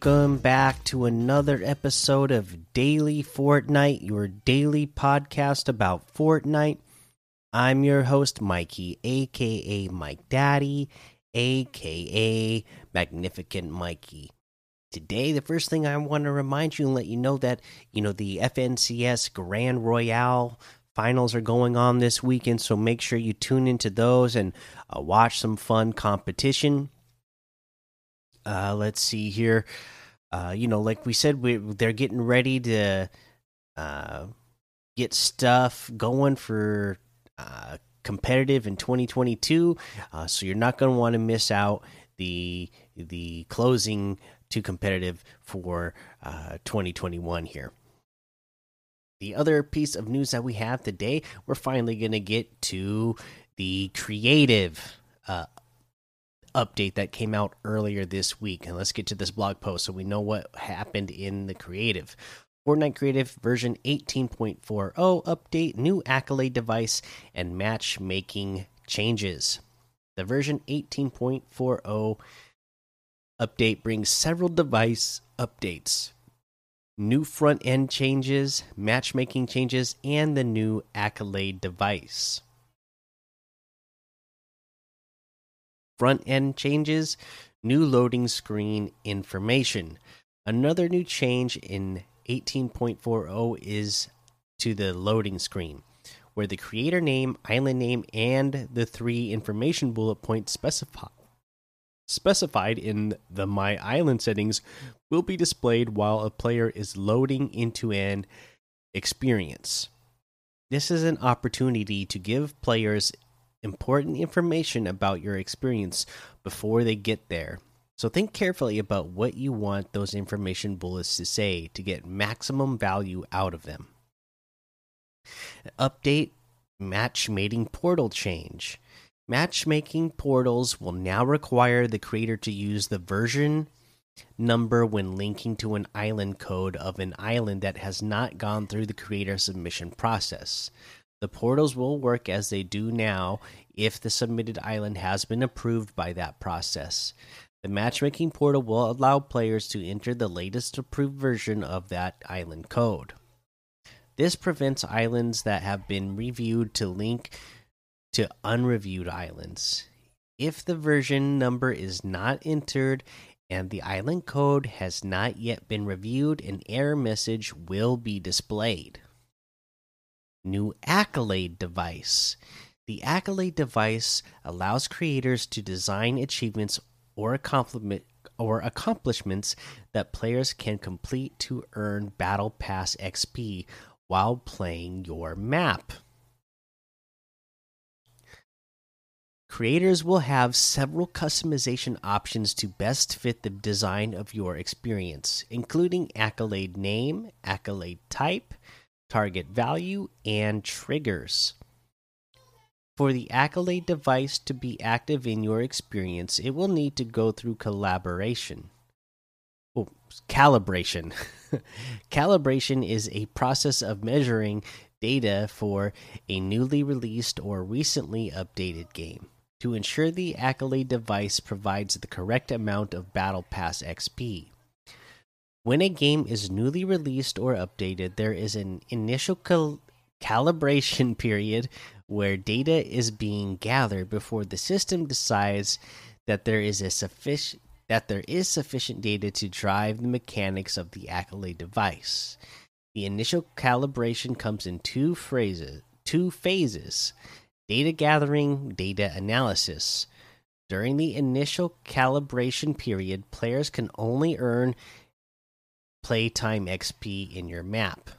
back to another episode of Daily Fortnite, your daily podcast about Fortnite. I'm your host, Mikey, aka Mike Daddy, aka Magnificent Mikey. Today, the first thing I want to remind you and let you know that, you know, the FNCS Grand Royale finals are going on this weekend, so make sure you tune into those and uh, watch some fun competition. Uh, let's see here. Uh, you know, like we said, we they're getting ready to uh, get stuff going for uh, competitive in 2022. Uh, so you're not going to want to miss out the the closing to competitive for uh, 2021 here. The other piece of news that we have today, we're finally going to get to the creative uh, update that came out earlier this week. And let's get to this blog post so we know what happened in the creative. Fortnite Creative version 18.40 update, new accolade device, and matchmaking changes. The version 18.40 update brings several device updates, new front end changes, matchmaking changes, and the new accolade device. Front end changes, new loading screen information. Another new change in 18.40 is to the loading screen, where the creator name, island name, and the three information bullet points specify, specified in the My Island settings will be displayed while a player is loading into an experience. This is an opportunity to give players important information about your experience before they get there. So think carefully about what you want those information bullets to say to get maximum value out of them. Update matchmaking portal change. Matchmaking portals will now require the creator to use the version number when linking to an island code of an island that has not gone through the creator submission process. The portals will work as they do now if the submitted island has been approved by that process. The matchmaking portal will allow players to enter the latest approved version of that island code. This prevents islands that have been reviewed to link to unreviewed islands. If the version number is not entered and the island code has not yet been reviewed, an error message will be displayed. New accolade device. The accolade device allows creators to design achievements or accomplishment or accomplishments that players can complete to earn battle pass XP while playing your map. Creators will have several customization options to best fit the design of your experience, including accolade name, accolade type, target value, and triggers. For the accolade device to be active in your experience, it will need to go through collaboration. Oh, calibration. calibration is a process of measuring data for a newly released or recently updated game to ensure the accolade device provides the correct amount of Battle Pass XP. When a game is newly released or updated, there is an initial cal calibration period where data is being gathered before the system decides that there is a sufficient that there is sufficient data to drive the mechanics of the accolade device. The initial calibration comes in two phrases, two phases: data gathering, data analysis. During the initial calibration period, players can only earn playtime XP in your map.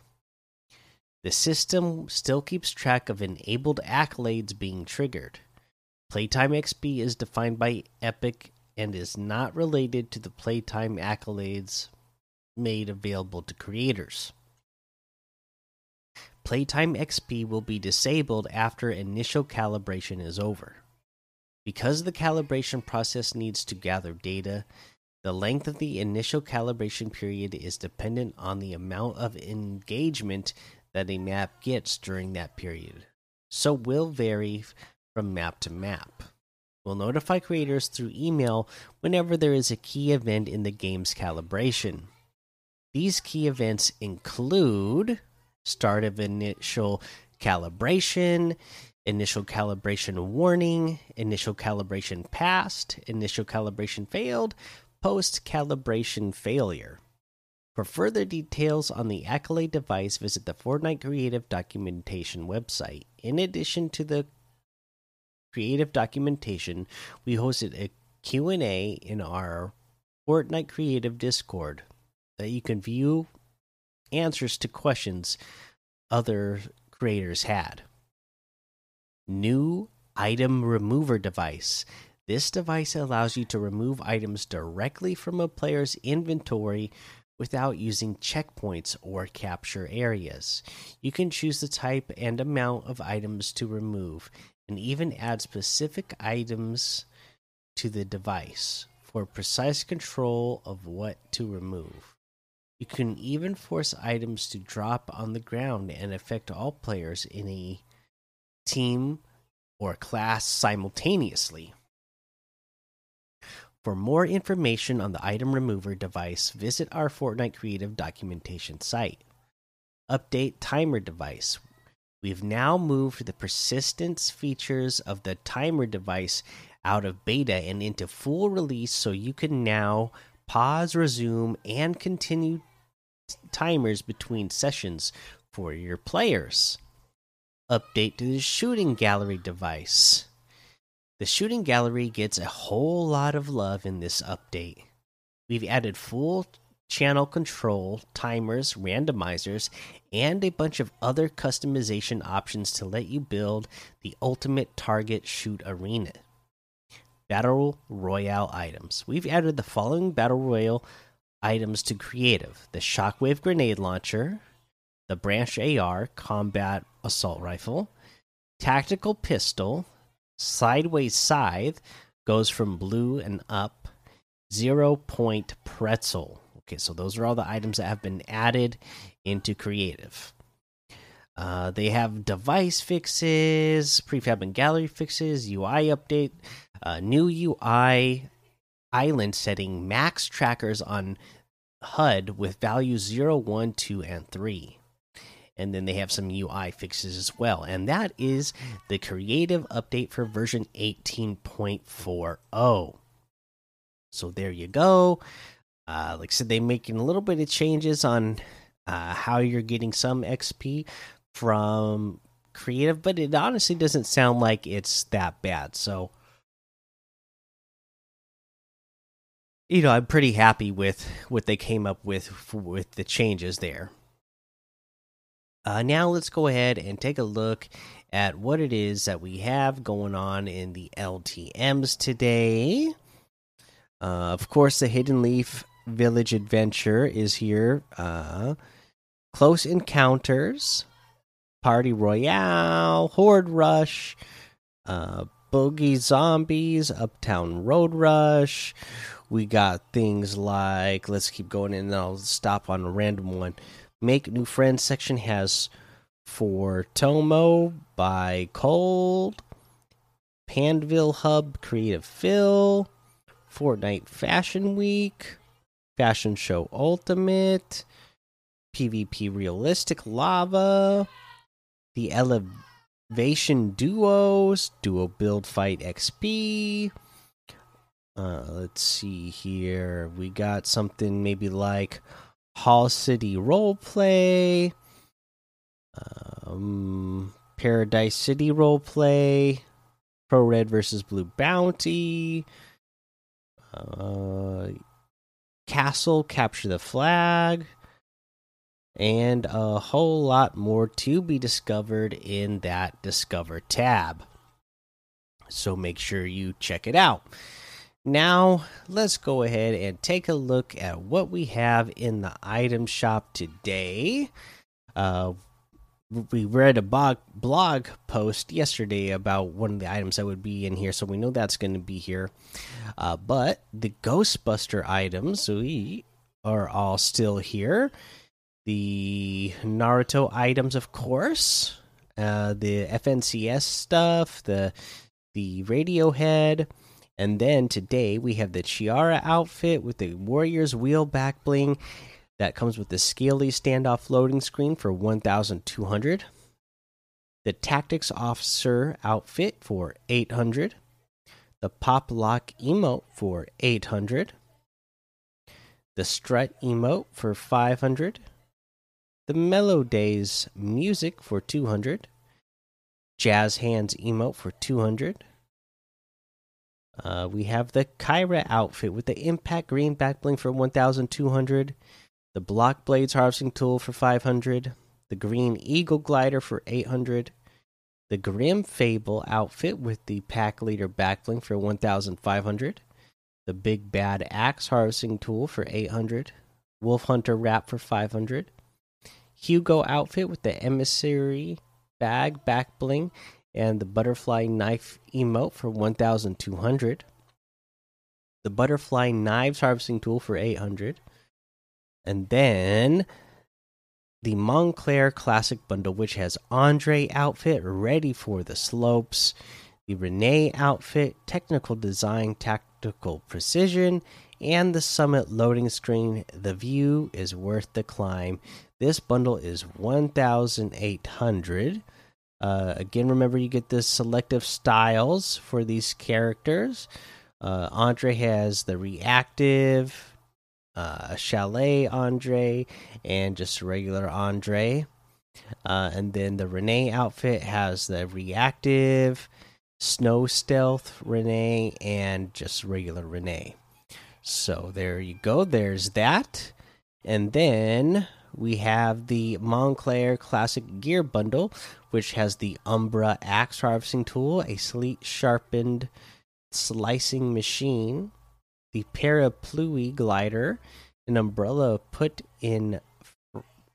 The system still keeps track of enabled accolades being triggered. Playtime XP is defined by Epic and is not related to the playtime accolades made available to creators. Playtime XP will be disabled after initial calibration is over. Because the calibration process needs to gather data, the length of the initial calibration period is dependent on the amount of engagement that a map gets during that period, so will vary from map to map. We'll notify creators through email whenever there is a key event in the game's calibration. These key events include start of initial calibration, initial calibration warning, initial calibration passed, initial calibration failed, post calibration failure. For further details on the Accolade device, visit the Fortnite Creative Documentation website. In addition to the creative documentation, we hosted a Q&A in our Fortnite Creative Discord that you can view answers to questions other creators had. New item remover device. This device allows you to remove items directly from a player's inventory without using checkpoints or capture areas. You can choose the type and amount of items to remove and even add specific items to the device for precise control of what to remove. You can even force items to drop on the ground and affect all players in a team or class simultaneously. For more information on the item remover device, visit our Fortnite Creative documentation site. Update timer device. We've now moved the persistence features of the timer device out of beta and into full release so you can now pause, resume, and continue timers between sessions for your players. Update to the shooting gallery device. The shooting gallery gets a whole lot of love in this update. We've added full channel control, timers, randomizers, and a bunch of other customization options to let you build the ultimate target shoot arena. Battle Royale items. We've added the following Battle Royale items to creative the Shockwave Grenade Launcher, the Branch AR Combat Assault Rifle, Tactical Pistol, Sideways Scythe goes from blue and up. Zero Point Pretzel. Okay, so those are all the items that have been added into Creative. Uh, they have device fixes, prefab and gallery fixes, UI update, uh, new UI island setting, max trackers on HUD with values 0, 1, 2, and 3 and then they have some UI fixes as well. And that is the creative update for version 18.40. So there you go. Uh, like I said, they're making a little bit of changes on uh, how you're getting some XP from creative, but it honestly doesn't sound like it's that bad. So, you know, I'm pretty happy with what they came up with with the changes there. Uh, now let's go ahead and take a look at what it is that we have going on in the LTMs today. Uh, of course, the Hidden Leaf Village Adventure is here. Uh, Close Encounters, Party Royale, Horde Rush, uh, Bogey Zombies, Uptown Road Rush. We got things like, let's keep going and I'll stop on a random one. Make New Friends section has for Tomo by Cold, Pandville Hub Creative Phil, Fortnite Fashion Week, Fashion Show Ultimate, PvP Realistic Lava, the Elevation Duos, Duo Build Fight XP. Uh, let's see here. We got something maybe like Hall City Roleplay, um, Paradise City Roleplay, Pro Red versus Blue Bounty, uh, Castle Capture the Flag, and a whole lot more to be discovered in that Discover tab. So make sure you check it out. Now, let's go ahead and take a look at what we have in the item shop today. Uh, we read a blog, post yesterday about one of the items that would be in here, so we know that's going to be here. Uh, but the Ghostbuster items we are all still here. The Naruto items, of course. Uh, the FNCS stuff, the the Radiohead, and then today we have the Chiara outfit with the Warrior's Wheel back bling that comes with the Scaly standoff loading screen for 1200. The Tactics Officer outfit for 800. The Pop Lock emote for 800. The Strut emote for 500. The Mellow Days music for 200. Jazz Hands emote for 200. Uh, we have the Kyra outfit with the Impact Green backbling for 1200. The Block Blades harvesting tool for 500. The Green Eagle glider for 800. The Grim Fable outfit with the Pack Leader backbling for 1500. The Big Bad Axe harvesting tool for 800. Wolf Hunter wrap for 500. Hugo outfit with the Emissary bag back bling and the butterfly knife emote for 1200 the butterfly knives harvesting tool for 800 and then the Moncler classic bundle which has andre outfit ready for the slopes the renee outfit technical design tactical precision and the summit loading screen. The view is worth the climb. This bundle is 1800 uh, again, remember you get the selective styles for these characters. Uh, Andre has the reactive, uh, Chalet Andre, and just regular Andre. Uh, and then the Renee outfit has the reactive, Snow Stealth Renee, and just regular Renee. So there you go. There's that. And then we have the Moncler Classic Gear Bundle, which has the Umbra Axe Harvesting Tool, a sleet sharpened slicing machine, the Parapluie Glider, an umbrella put in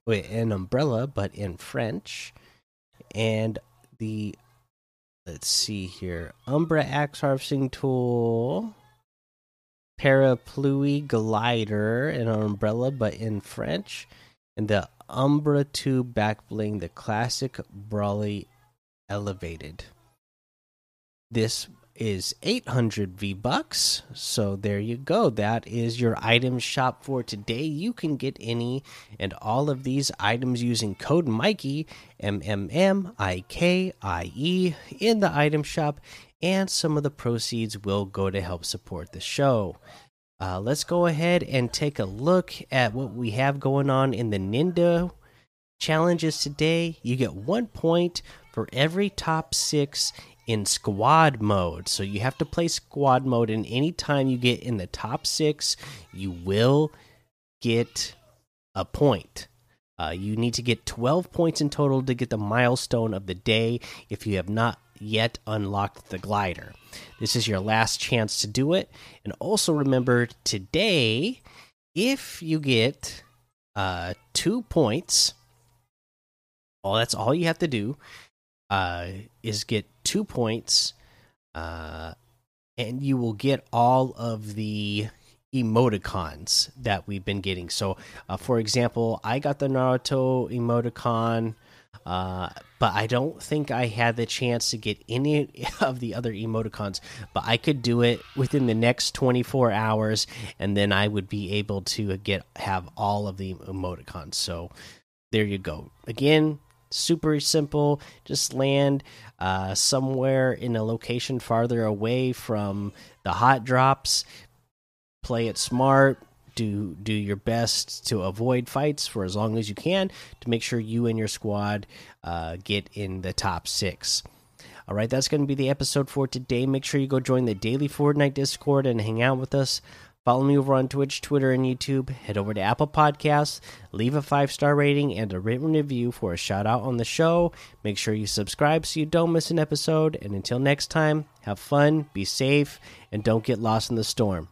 an umbrella but in French, and the let's see here, Umbra Axe Harvesting Tool. Parapluie glider, an umbrella, but in French, and the Umbra 2 back bling, the classic Brawly elevated. This is 800 V bucks. So there you go. That is your item shop for today. You can get any and all of these items using code Mikey M M M I K I E in the item shop, and some of the proceeds will go to help support the show. Uh, let's go ahead and take a look at what we have going on in the Nindo challenges today. You get one point for every top six in squad mode. So you have to play squad mode, and anytime you get in the top six, you will get a point. Uh, you need to get 12 points in total to get the milestone of the day if you have not yet unlocked the glider. This is your last chance to do it. And also remember today, if you get uh, two points, well, that's all you have to do uh, is get two points, uh, and you will get all of the emoticons that we've been getting. So, uh, for example, I got the Naruto emoticon. Uh, but I don't think I had the chance to get any of the other emoticons. But I could do it within the next 24 hours, and then I would be able to get have all of the emoticons. So there you go. Again, super simple. Just land uh, somewhere in a location farther away from the hot drops. Play it smart do do your best to avoid fights for as long as you can to make sure you and your squad uh, get in the top six. All right, that's going to be the episode for today. Make sure you go join the daily Fortnite Discord and hang out with us. Follow me over on Twitch, Twitter, and YouTube. Head over to Apple Podcasts, leave a five star rating and a written review for a shout out on the show. Make sure you subscribe so you don't miss an episode. And until next time, have fun, be safe, and don't get lost in the storm.